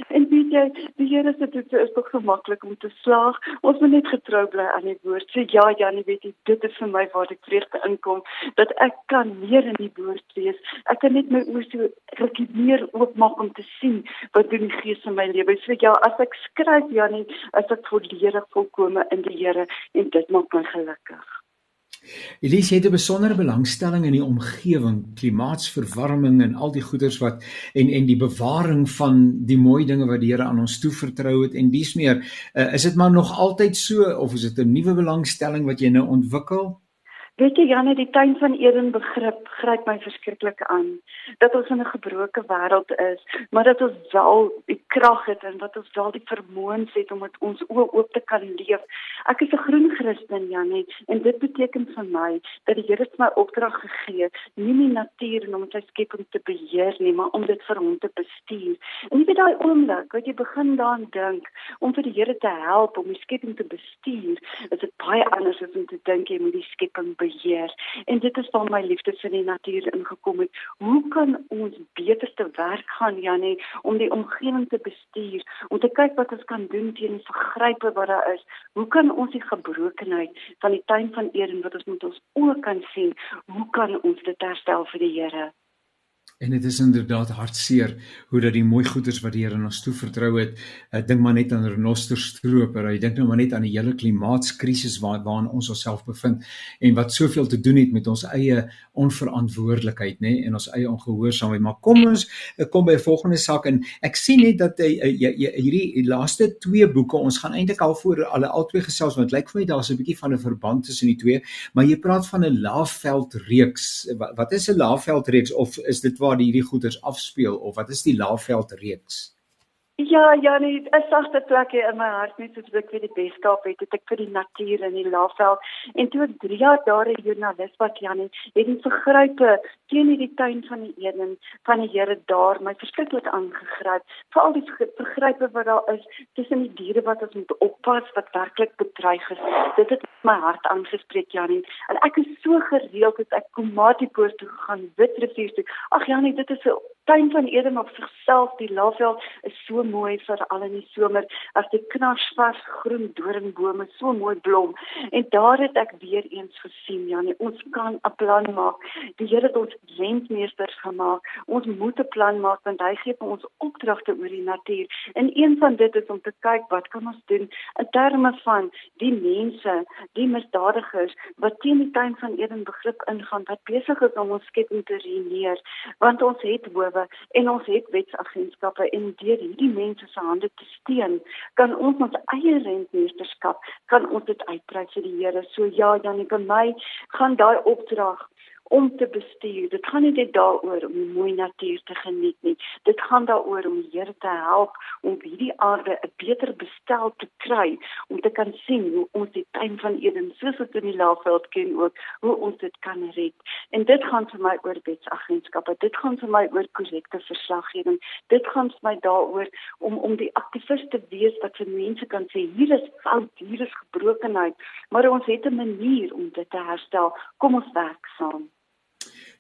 En weet jy, die Here se toetse is tog so maklik om te slaag. Ons moet net getrou bly aan die woord. Sê ja, Janie, weet jy, dit is vir my waar ek vreugde inkom dat ek kan meer in die woord lees. Ek kan net my oë so rukkie meer oopmaak om te sien wat doen die Gees in my lewe. Sê ja, as ek skryf, Janie, is ek volledig volkome in die Here en dit maak my gelukkig. Elise het 'n besondere belangstelling in die omgewing, klimaatsverwarming en al die goeders wat en en die bewaring van die mooi dinge wat die Here aan ons toevertrou het en dis meer. Uh, is dit maar nog altyd so of is dit 'n nuwe belangstelling wat jy nou ontwikkel? Weet jy Janne, die tuin van Eden begrip gryp my verskriklik aan. Dat ons in 'n gebroke wêreld is, maar dat ons wel die krag het en dat ons wel die vermoëns het om met ons oë oop te kan leef. Ek is 'n groen Christen Janne en dit beteken vir my dat die Here my opdrag gegee, nie die natuur en om sy skepping te beheer nie, maar om dit vir hom te bestuur. En jy weet daai oomblik, wat jy begin daaraan dink om vir die Here te help om die skepping te bestuur, is dit baie anders as om te dink jy moet die skepping beheer beheer en dit is waar my liefde vir die natuur ingekom het. Hoe kan ons beter te werk gaan Janie om die omgewing te bestuur, om te kyk wat ons kan doen teen die vergrype wat daar is? Hoe kan ons die gebrokenheid van die tuin van Eden wat ons met ons oë kan sien, hoe kan ons dit herstel vir die Here? En dit is inderdaad hartseer hoe dat die mooi goeders wat die Here ons toe vertrou het, ek dink maar net aan renosterstroper, ek dink nou maar net aan die hele klimaatskrisis waar waarin ons onsself bevind en wat soveel te doen het met ons eie onverantwoordelikheid, nê, en ons eie ongehoorsaamheid. Maar kom ons kom by 'n volgende saak en ek sien net dat uh, uh, hierdie laaste twee boeke, ons gaan eintlik al voor alle albei gesels want dit lyk vir my daar's 'n bietjie van 'n verband tussen die twee, maar jy praat van 'n laafveld reeks. Wat, wat is 'n laafveld reeks of is dit waar hierdie goeders afspeel of wat is die Laagveld reeks? Ja, ja, nee, 'n sagte plekkie in my hart net soos ek vir die Weskaap het, het ek vir die natuur in die Laagveld. En toe ek 3 jaar daar 'n joernalis wat Janie, het die vergrype teen hierdie tuin van die Eden van die Here daar my verskriklik aangegryp. Veral die vergrype wat daar is tussen die diere wat ons moet oppas wat werklik bedreig is. Dit het my hart aangespreek, Janie. En ek is so gereeld as ek Komatipoort toe gaan, Witrifuur toe. Ag Janie, dit is 'n tuin van Eden op sigself. Die Laagveld is so mooi vir al in die somer as die knarsvars groen doringbome so mooi blom. En daar het ek weer eens gesien, Janie, ons kan 'n plan maak. Die Here het ons rentmeesters gemaak. Ons moet 'n plan maak want hy gee vir ons opdragte oor die natuur. En een van dit is om te kyk wat kan ons doen in terme van die mense, die misdadigers wat teen die tuin van Eden begrip ingaan wat besig is om ons skepping te ruïneer. Want ons het howe en ons het wetsagentskappe en deur hierdie mense se hande te steun, kan ons ons eie rentmeesterskap kan ons dit uitbrei vir die Here. So ja, Janie, by my gaan daai opdrag om te bestuur. Dit gaan nie net daaroor om die mooi natuur te geniet nie. Dit gaan daaroor om die Here te help om hierdie aarde 'n beter bestel te kry, om te kan sien hoe ons die tuin van Eden soos wat in die Laagveld ken ook, hoe ons dit kan red. En dit gaan vir my oor wetsagentskappe. Dit gaan vir my oor korrekte verslaggewing. Dit gaan vir my daaroor om om die aktivis te wees wat vir mense kan sê hier is fout, hier is gebrokenheid, maar ons het 'n manier om dit te herstel. Kom ons werk saam.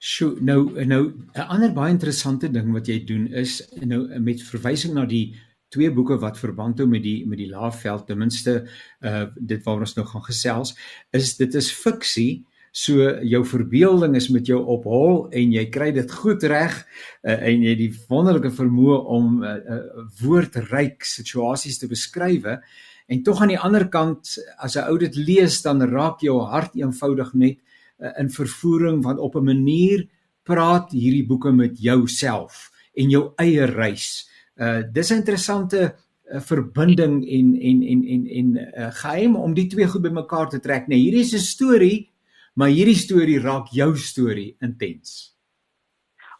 Sjoe, nou nou 'n ander baie interessante ding wat jy doen is nou met verwysing na die twee boeke wat verband hou met die met die Laagveld ten minste uh dit waar ons nou gaan gesels is dit is fiksie so jou verbeelding is met jou op hol en jy kry dit goed reg uh, en jy die wonderlike vermoë om uh, uh, woordryk situasies te beskryf en tog aan die ander kant as 'n ou dit lees dan raak jou hart eenvoudig net uh, in vervoering want op 'n manier praat hierdie boeke met jouself en jou eie reis. Uh dis 'n interessante uh, verbinding en en en en en uh, geheim om die twee goed bymekaar te trek. Nee, hierdie is 'n storie, maar hierdie storie raak jou storie intens.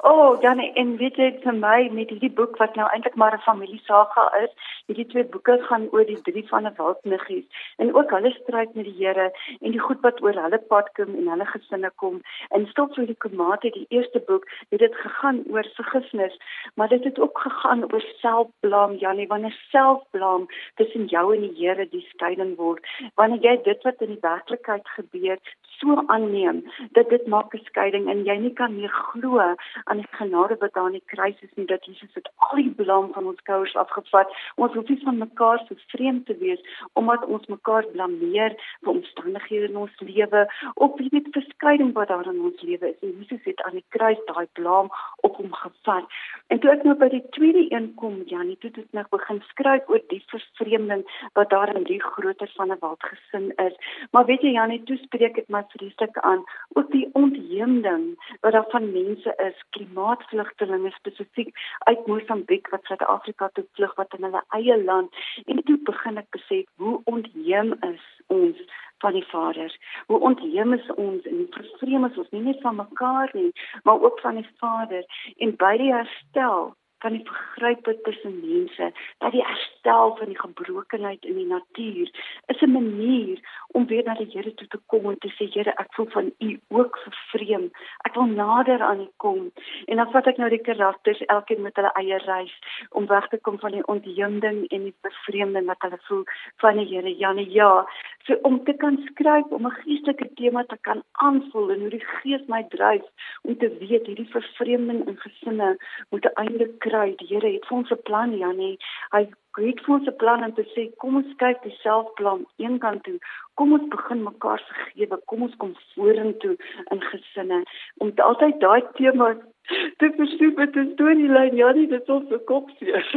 O, oh, dan en weet jy vir my met hierdie boek wat nou eintlik maar 'n familiesaga is, hierdie twee boeke gaan oor die drie van 'n wildniggies en ook hulle stryd met die Here en die goed wat oor hulle pad kom en hulle gesinne kom. En stop vir die komate die eerste boek het dit gegaan oor vergifnis, maar dit het ook gegaan oor selfblaam, Janie, wanneer selfblaam tussen jou en die Here die skeiding word. Wanneer jy dit wat in die werklikheid gebeur so aanneem dat dit maak 'n skeiding en jy nie kan meer glo aan die genade wat daar in die kruis is nie dat Jesus het al die belang van ons skouers afgevat. Ons hoef nie van mekaar so vreemd te wees omdat ons mekaar blameer vir omstandighede in ons lewe of wie weet verskeiding wat daar in ons lewe is. En Jesus het aan die kruis daai blame op hom gevat. En toe ek nou by die tweede een kom, Janie, toe het ek nou begin skryf oor die vervreemding wat daar in die grootte van 'n wildgesin is. Maar weet jy Janie, toe spreek dit my vreeslik aan. Ook die ontheemding wat daar van mense is klimaatvlugtelinge spesifiek uit Mosambiek wat Suid-Afrika toe vlug wat in hulle eie land. En toe begin ek besef hoe ontheem is ons van die Vader. Hoe ontheem is ons en vervreem is ons nie net van mekaar nie, maar ook van die Vader. En by die herstel van die vergrype tussen mense, dat die herstel van die gebrokenheid in die natuur is 'n manier om weer na die Here toe te kom en te sê Here, ek voel van U ook vervreem. Ek wil nader aan U kom. En dan vat ek nou die karakters elkeen met hulle eie reis om weg te kom van die ontheemding en die vervreemding wat hulle voel van die Here. Ja, nee, ja. So om te kan skryf om 'n geestelike tema te kan aanvoel en hoe die Gees my dryf om te weet hierdie vervreemding in gesinne moet uiteindelik kry. Die Here het vir ons 'n plan, Janie. Hy het vir ons 'n plan om te sê kom ons kyk dieselfde plan eenkant toe. Kom ons begin mekaar vergewe. Kom ons kom vorentoe in gesinne om altyd daai tema te verstoep met 'n storielyn. Janie, dit is ons kopseer.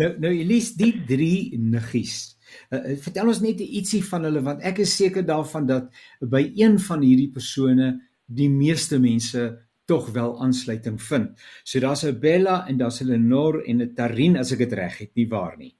nou nou Elise, die drie niggies. Uh, vertel ons net ietsie van hulle want ek is seker daarvan dat by een van hierdie persone die meeste mense tog wel aansluiting vind. So daar's 'n Bella en daar's 'n Lenore en 'n Tarin as ek dit reg het, nie waar nie?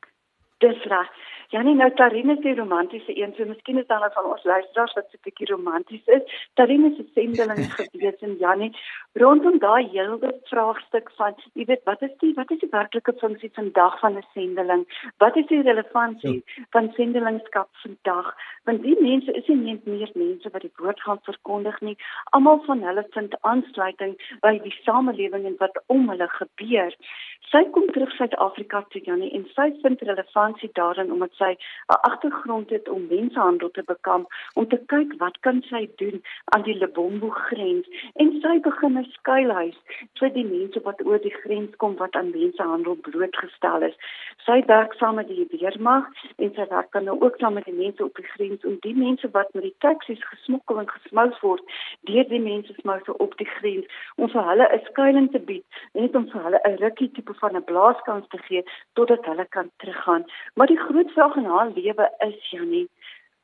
Dis reg. Janie nou Tarine is die romantiese een, so miskien is daar nou van ons luisteraars wat so 'n bietjie romanties is. Tarine 'n sendeling gewees in Janie rondom daai hele vraagstuk van, jy weet, wat is die wat is die werklike funksie vandag van 'n sendeling? Wat is die relevantie ja. van sendelingskap vandag? Want die mense is nie net meer mense wat die woord gaan verkondig nie. Almal van hulle vind aansluiting by die samelewing en wat om hulle gebeur. Sy kom terug Suid-Afrika toe Janie en sy vind relevantie daarin omdat sy 'n agtergrond het om mensenhandel te bekamp om te kyk wat kan sy doen aan die Lebombo grens en sy begin 'n skuilhuis vir die mense wat oor die grens kom wat aan mensenhandel blootgestel is. Sy werk saam met die weermag en sy werk dan nou ook saam met die mense op die grens om die mense wat met die taksies gesmokkel en gesmous word deur die mense smouse op die grens om vir hulle 'n skuilings te bied net om vir hulle 'n rukkie tipe van 'n blaaskans te gee totdat hulle kan teruggaan. Maar die groot vraag in haar lewe is Janie,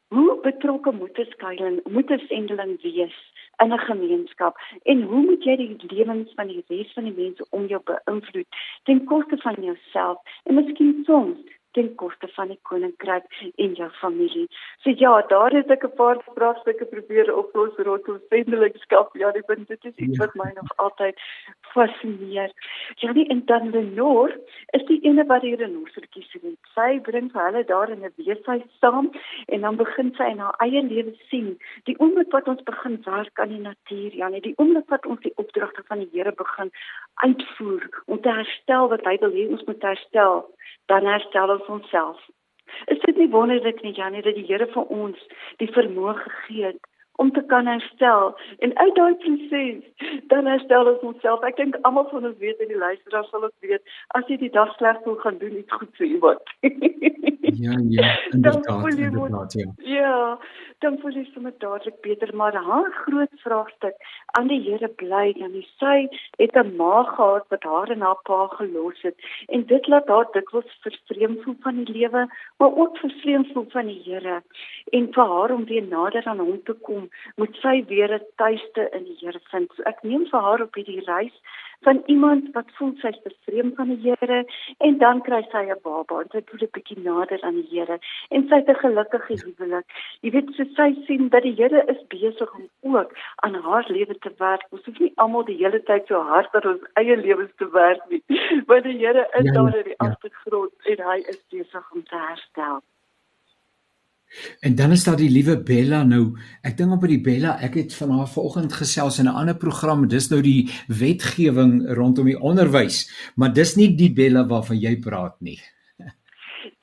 hoe betrokke moet 'n skuiling, moet 'n sendeling wees in 'n gemeenskap? En hoe moet jy die lewens van die res van die mense om jou beïnvloed ten koste van jouself? En miskien soms ten koste van die koninkryk en jou familie. So ja, daar het ek 'n paar vraagstukke probeer oplos rondom sendelingskap. Ja, die punt dit is iets ja. wat my nog altyd fascineer. Ja, die en dan die Noor is die ene wat hier in Noordertjie sien. Sy bring vir hulle daar in 'n weeshuis saam en dan begin sy in haar eie lewe sien. Die oomblik wat ons begin werk aan die natuur, ja, die oomblik wat ons die opdragte van die Here begin uitvoer om te herstel wat hy wil hê ons moet herstel dan herstel ons onsself. Is dit nie wonderlik nie Janie dat die Here vir ons die vermoë gegee het om te kan herstel en uit daai proses dan herstel ons onsself. Ek dink almal van ons weet en die luisteraars sal ook weet as jy die dag sleg voel gaan doen iets goed vir iemand. ja, ja, inderdaad, inderdaad, ja. Ja, dan voel jy sommer dadelik beter, maar haar groot vraagstuk aan die Here bly dan die sy het 'n ma gehad wat haar en haar pa gelos het en dit laat haar dikwels vervreem voel van die lewe, maar ook vervreem voel van die Here en vir haar om weer nader aan hom te kom moet sy weer 'n tuiste in die Here vind. So ek neem vir haar op hierdie reis van iemand wat voel sy's bevreem van die Here en dan kry sy 'n baba en sy voel 'n bietjie nader aan die Here en sy het 'n gelukkige huwelik. Jy weet so sy sien dat die Here is besig om ook aan haar lewe te werk. Ons hoef nie almal die hele tyd so hard aan ons eie lewens te werk nie. Want die Here is ja, daar in die ja. agtergrond en hy is besig om te herstel. En dan is daar die liewe Bella nou. Ek dink op by die Bella, ek het van haar vanoggend gesels in 'n ander program. Dis nou die wetgewing rondom die onderwys, maar dis nie die Bella waarvan jy praat nie.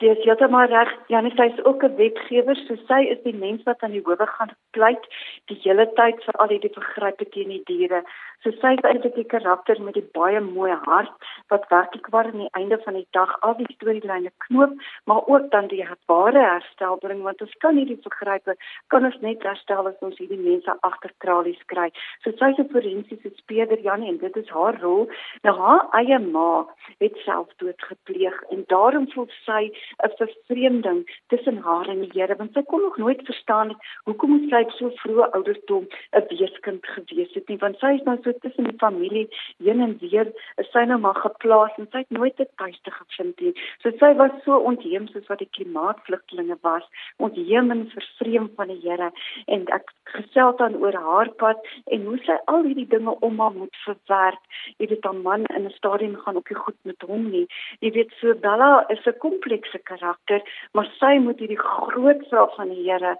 Dis heeltemal reg. Janie sy is ook 'n wetgewer, so sy is die mens wat aan die howe gaan pleit die hele tyd vir al hierdie vergrype teen die diere. So sy het eintlik die karakter met die baie mooi hart wat werklik waar aan die einde van die dag al die storielyne knoop, maar ook dan die ware herstel bring want ons kan hierdie vergrype kan ons net herstel as ons hierdie mense agter tralies kry. So sy is 'n forensiese speurder Janie en dit is haar rol. Nou haar eie ma het selfdood gepleeg en daarom voel sy 'n vervreemding tussen haar en die Here want sy kon nog nooit verstaan hoekom sy so vroeg ouderdom 'n weeskind gewees het nie want sy is nou so so tussen die familie heen en weer is sy nou maar geplaas en sy het nooit 'n tuiste gevind nie. So sy was so ontheem soos wat die klimaatvlugtelinge was, ontheem en vervreem van die Here en ek gesels dan oor haar pad en hoe sy al hierdie dinge om haar moet verwerk. Jy weet 'n man in 'n stadium gaan op die goed met hom nie. Jy weet so Bella is 'n komplekse karakter, maar sy moet hierdie groot vraag van die Here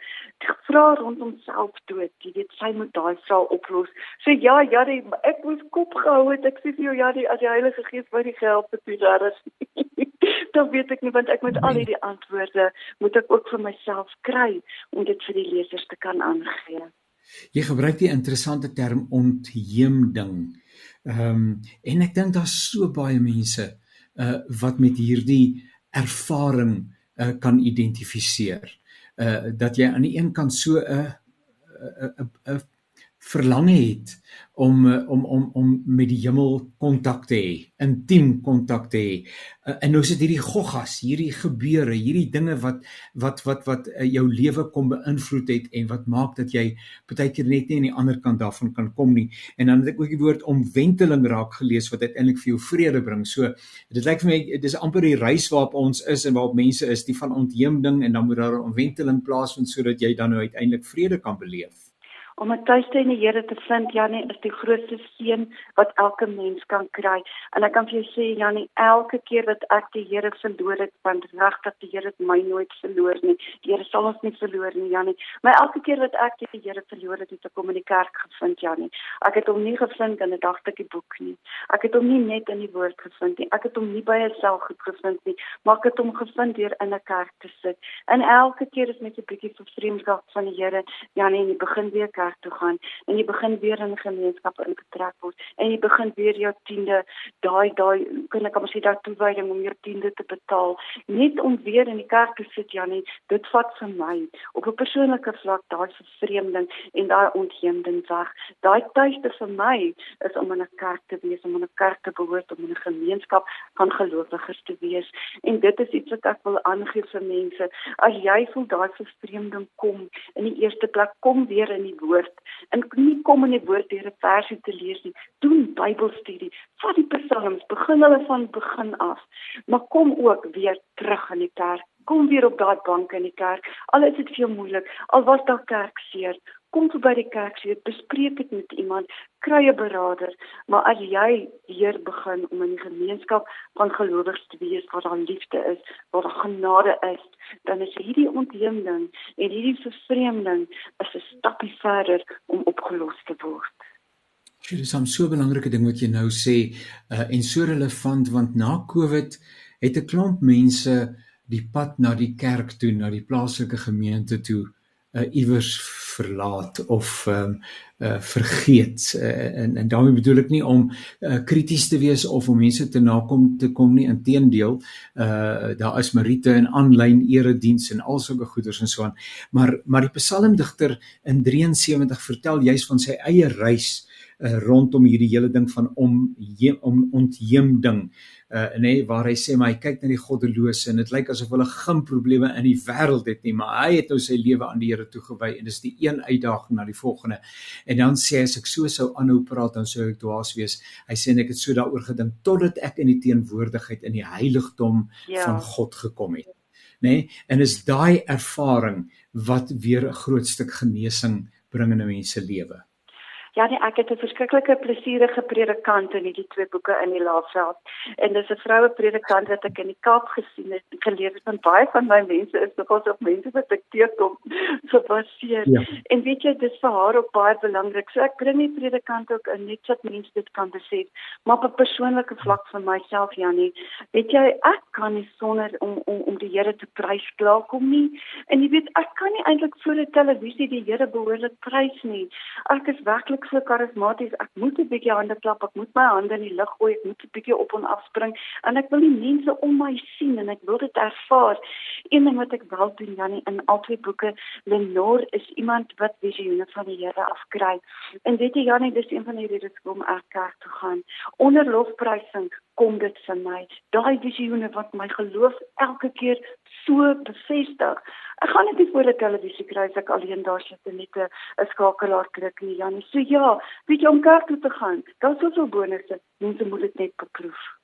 vra rondom selfdood. Jy weet sy moet daai vraag oplos. So ja, ja, die, ek moes kop gehou het. Ek sê vir jou ja, die as die Heilige Gees my die help het vir daar. Dan weet ek nie want ek moet al hierdie antwoorde moet ek ook vir myself kry om dit vir die lesers te kan aangee. Jy gebruik die interessante term ontheemding. Ehm um, en ek dink daar's so baie mense uh wat met hierdie ervaring uh kan identifiseer. Uh dat jy aan die een kant so 'n 'n 'n verlange het om eh, om om om met die hemel kontak te hê, intiem kontak te hê. Uh, en nou is dit hierdie goggas, hierdie gebeure, hierdie dinge wat wat wat wat uh, jou lewe kom beïnvloed het en wat maak dat jy baie keer net nie aan die ander kant daarvan kan kom nie. En dan het ek ook die woord omwenteling raak gelees wat uiteindelik vir jou vrede bring. So dit lyk vir my dis amper die reis waarop ons is en waarop mense is, die van ontheemding en dan moet daar 'n omwenteling plaasvind sodat jy dan nou uiteindelik vrede kan beleef om 'n tuiste in die Here te vind, Janie, is die grootste seën wat elke mens kan kry. En ek kan vir jou sê, Janie, elke keer wat ek die Here verloor het, want regtig die Here het my nooit verloor nie. Die Here sal ons nie verloor nie, Janie. Maar elke keer wat ek die Here verloor het, het ek hom in die kerk gevind, Janie. Ek het hom nie gevind in 'n dagtekie boek nie. Ek het hom nie net in die woord gevind nie. Ek het hom nie by 'n selgroep gevind nie, maar ek het hom gevind deur in 'n kerk te sit. En elke keer is net 'n bietjie vervreemd van die Here, Janie, in die begin weer kerk toe gaan en jy begin weer in gemeenskap ingetrek word en jy begin weer jou tiende daai daai kan ek amper sê daai toewyding om jou tiende te betaal. Net om weer in die kerk te sit Janie dit vat vir my op 'n persoonlike vlak daai vervreemding en daai ontheemding weg. Daai tuiste vir my is om in 'n kerk te wees om in 'n kerk te behoort om in 'n gemeenskap van gelowiges te wees. En dit is iets wat ek wil aangee vir mense. As jy voel daai vervreemding kom in die eerste plek kom weer in die woord woord en nie kom in die woord deur 'n versie te lees nie. Doen Bybelstudie. Vat die psalms, begin hulle van begin af. Maar kom ook weer terug in die kerk. Kom weer op daai bank in die kerk. Al is dit vir jou moeilik, al was daar kerkseer, kom toe by die kerk, jy bespreek dit met iemand, kry 'n beraader, maar as jy hier begin om in die gemeenskap van gelowiges te wees waar daar liefde is, waar daar genade is, dan is hierdie ontheemding en hierdie vervreemding 'n stapie verder om opgelos te word. Dit is 'n so belangrike ding wat jy nou sê uh, en so relevant want na Covid het 'n klomp mense die pad na die kerk toe, na die plaaslike gemeente toe uh, iewers verlaat of ehm um, uh, vergeet. Uh, en en daarmee bedoel ek nie om uh, krities te wees of om mense te nakom te kom nie. Inteendeel uh daar is Marite en aanlyn erediens en al sulke goeders en so aan. Maar maar die psalmdigter in 73 vertel juis van sy eie reis uh, rondom hierdie hele ding van om om ontheemding. uh nee waar hy sê maar hy kyk na die goddelose en dit lyk asof hulle geen probleme in die wêreld het nie maar hy het nou sy lewe aan die Here toegewy en dis die een uitdaging na die volgende en dan sê hy as ek so sou aanhou praat dan sou ek dwaas wees hy sê en ek het so daaroor gedink totdat ek in die teenwoordigheid in die heiligdom ja. van God gekom het nê nee? en is daai ervaring wat weer 'n groot stuk genesing bring in 'n mens se lewe Ja, nee, ek het 'n verskriklike plesierige predikant in hierdie twee boeke in die Laagveld. En dis 'n vroue predikant wat ek in die Kaap gesien het. Geleer het van baie van my mense is nogals op mense wat ek teekom gebaseer. Ja. En weet jy, dis vir haar ook baie belangrik. So ek bring die predikant ook in net sodat mense dit kan besef. Maar op 'n persoonlike vlak vir myself, Janie, weet jy, ek kan nie sonder om om om die Here te prys klaarkom nie. En jy weet, ek kan nie eintlik voor 'n televisie die Here behoorlik prys nie. Ek is werklik so karismaties, ek moet 'n bietjie hande klap, ek moet my hande in die lug gooi, ek moet 'n bietjie op en af spring en ek wil die mense om my sien en ek wil dit ervaar. Een ding wat ek wel doen Janie in al twee boeke, Lenore is iemand wat visioene van die Here afkry. En weet jy Janie, dis een van die redes hoekom ek kerk toe gaan. Onder lofprysing kom dit vir my. Daai visioene wat my geloof elke keer so bevestig. Ek gaan net nie voor die televisie kry as ek alleen daar sit en net 'n skakelaar klik nie, Janie. So ja, weet jy om kerk toe te gaan. Daar's soveel bonusse. Mense moet dit net beproef.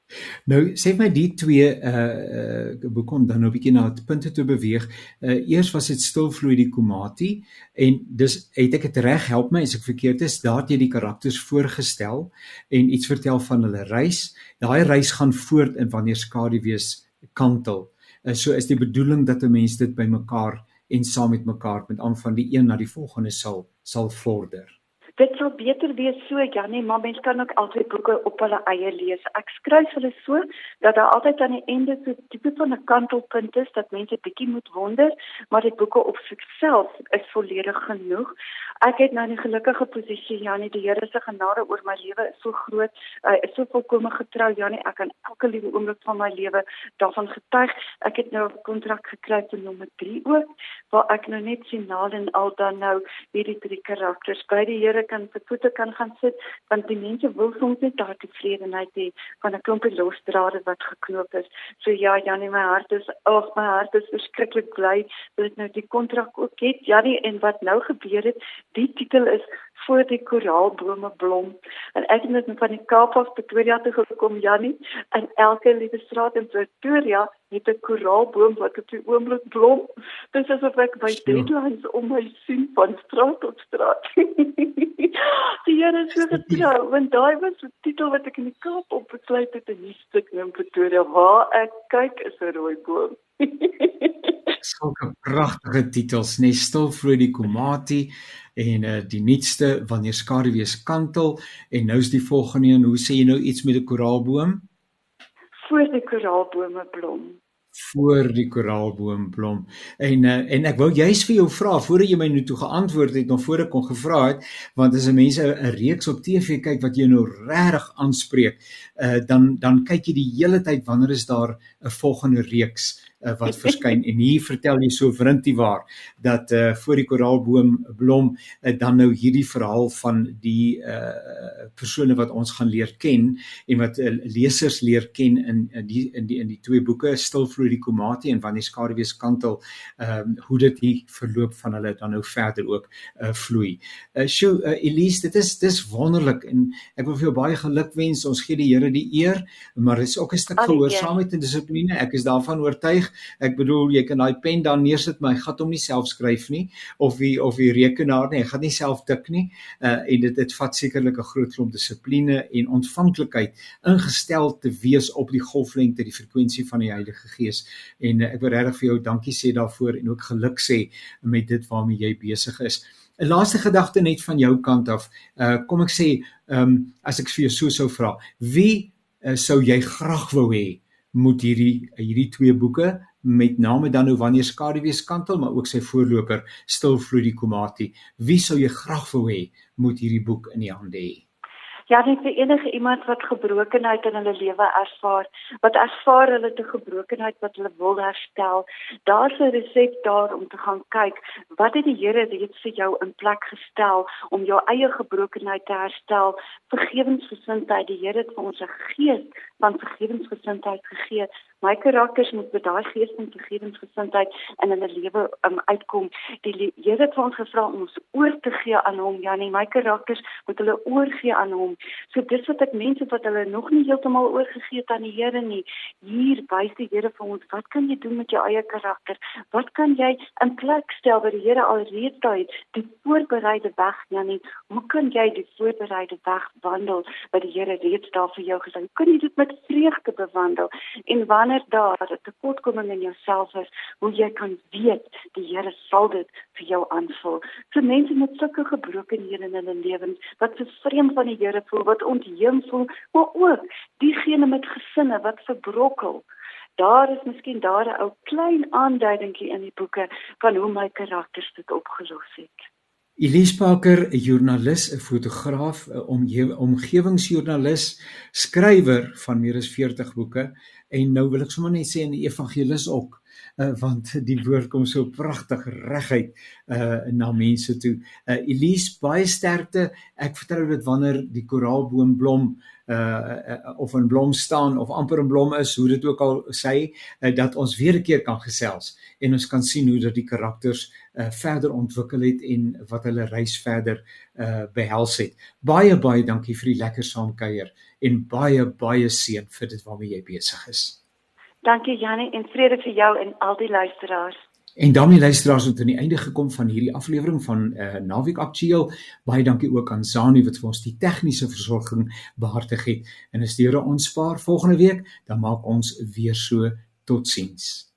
Nou sê my die twee uh uh boeke om dan nou 'n bietjie na die punte te beweeg. Uh eers was dit stilvloei die Komati en dis het ek dit reg help my as ek verkeerd is, daar jy die karakters voorgestel en iets vertel van hulle reis. Daai reis gaan voort in wanneer skaduwees kantel. Uh, so is die bedoeling dat 'n mens dit bymekaar en saam met mekaar met aan van die een na die volgende sal sal vorder. Dit sal beter wees so Janie, maar mens kan ook altyd boeke op hulle eie lees. Ek skryf hulle so dat daar altyd aan die einde so tipe van 'n kantelpunt is dat mense bietjie moet wonder, maar die boeke op sigself is volledig genoeg. Ek het nou 'n gelukkige posisie Janie, die Here se genade oor my lewe is so groot. Hy is so volkome getrou Janie, ek kan elke liewe oomblik van my lewe daarvan getuig. Ek het nou 'n kontrak gekry vir nommer 3 ook waar ek nou net finaal en al dan nou hierdie drie karakters by die Here kan se voete kan gaan sit want die mense wil soms net daai tevredenheid hê van 'n klompie losdrade wat geknoop is. So ja, Janie, my hart is ag, my hart is verskriklik bly dat ek nou die kontrak ook het. Janie, en wat nou gebeur het, die titel is voor die koraalbome blom. En ek het net van die Kaap af Pretoria toe gekom, Janie, en elke liewe straat in Pretoria het 'n koraalboom wat op die oomblik blom. Dis asof ek by deadlines om my sien van straat tot straat. die Here is so getrou, want daai was die titel wat ek in die Kaap op besluit het in die stuk in Pretoria waar ek kyk is 'n rooi boom. Sulke pragtige titels, net stil vloei die komati en uh, die nuutste wanneer skaduwees kantel en nou's die volgende een, hoe sê jy nou iets met 'n koraalboom? Voor die koraalbome blom voor die koraalboom blom. En uh, en ek wou juist vir jou vra voordat jy my nou toe geantwoord het nog voor ek kon gevra het want as 'n mens 'n reeks op TV kyk wat jou nou regtig aanspreek, uh, dan dan kyk jy die hele tyd wanneer is daar 'n volgende reeks uh, wat verskyn en hier vertel jy so vrintie waar dat uh, voor die koraalboom blom uh, dan nou hierdie verhaal van die uh, persone wat ons gaan leer ken en wat uh, lesers leer ken in in die in die in die twee boeke Stilvloei die Komati en Wanneer Skaduwees Kantel um, hoe dit hier verloop van hulle dan nou verder ook uh, vloei. Uh, sjoe uh, Elise dit is dis wonderlik en ek wil vir jou baie geluk wens. Ons gee die Here die eer, maar dit is ook 'n stuk gehoorsaamheid en dissipline. Ek is daarvan oortuig Ek bedoel jy kan daai pen dan neersit maar hy gaan hom nie self skryf nie of die of die rekenaar nie, hy gaan nie self tik nie. Uh en dit dit vat sekerlik 'n groot klomp dissipline en ontvanklikheid ingestel te wees op die golflengte, die frekwensie van die Heilige Gees. En uh, ek wil regtig vir jou dankie sê daarvoor en ook geluk sê met dit waarmee jy besig is. 'n Laaste gedagte net van jou kant af. Uh kom ek sê, ehm um, as ek vir jou so sou vra, wie uh, sou jy graag wou hê moet hierdie hierdie twee boeke met name dan nou wanneer skaduwees kantel maar ook sy voorloper stilvloei die komati wie sou jy graag wou hê moet hierdie boek in die hande hê Ja, net vir enige iemand wat gebrokenheid in hulle lewe ervaar, wat ervaar hulle te gebrokenheid wat hulle wil herstel, daar's 'n resep daar om te gaan kyk wat het die Here reeds vir jou in plek gestel om jou eie gebrokenheid te herstel. Vergewensgesindheid, die Here het vir ons 'n gees van vergewensgesindheid gegee my karakters moet met daai gees van vergewensgesindheid in hulle lewe um, uitkom. Die Here het ons gevra om ons oor te gee aan hom. Janie, my karakters moet hulle oorgee aan hom. So dis wat ek mense wat hulle nog nie heeltemal oorgegee het aan die Here nie. Hier wys die Here vir ons wat kan jy doen met jou eie karakter? Wat kan jy in plek stel wat die Here alreeds daai die voorbereide weg, Janie? Hoe kan jy die voorbereide weg wandel wat die Here reeds daar vir jou gesê het? Hoe kan jy dit met vreugde bewandel? En wanneer daar 'n tekortkoming in jouself is, hoe jy kan weet die Here sal dit vir jou aanvul. Vir mense met sulke gebrokenhede in hulle lewens wat so vreemd van die Here voel, wat ontheem voel, maar ook diegene met gesinne wat verbrokkel. Daar is miskien daar 'n ou klein aanduidingkie in die boeke van hoe my karakters dit opgelos het. Elise Parker, 'n joernalis, 'n fotograaf, 'n omgewingsjoernalis, skrywer van meer as 40 boeke. En nou wil ek sommer net sê 'n evangelis ook, uh, want die woord kom so pragtig reguit uh na mense toe. Uh Elise, baie sterkte. Ek vertrou dit wanneer die koraalboom blom, uh of in blom staan of amper in blom is, hoe dit ook al sê, uh, dat ons weer 'n keer kan gesels en ons kan sien hoe dat die karakters uh verder ontwikkel het en wat hulle reis verder uh behels het. Baie baie dankie vir die lekker saamkuier en baie baie seën vir dit waarmee jy besig is. Dankie Janie en vrede vir jou en al die luisteraars. En daarmee luisteraars het aan die einde gekom van hierdie aflewering van uh, Naweek Aktueel. Baie dankie ook aan Zani wat vir ons die tegniese versorging behartig het. En as die Here ons spaar volgende week, dan maak ons weer so totsiens.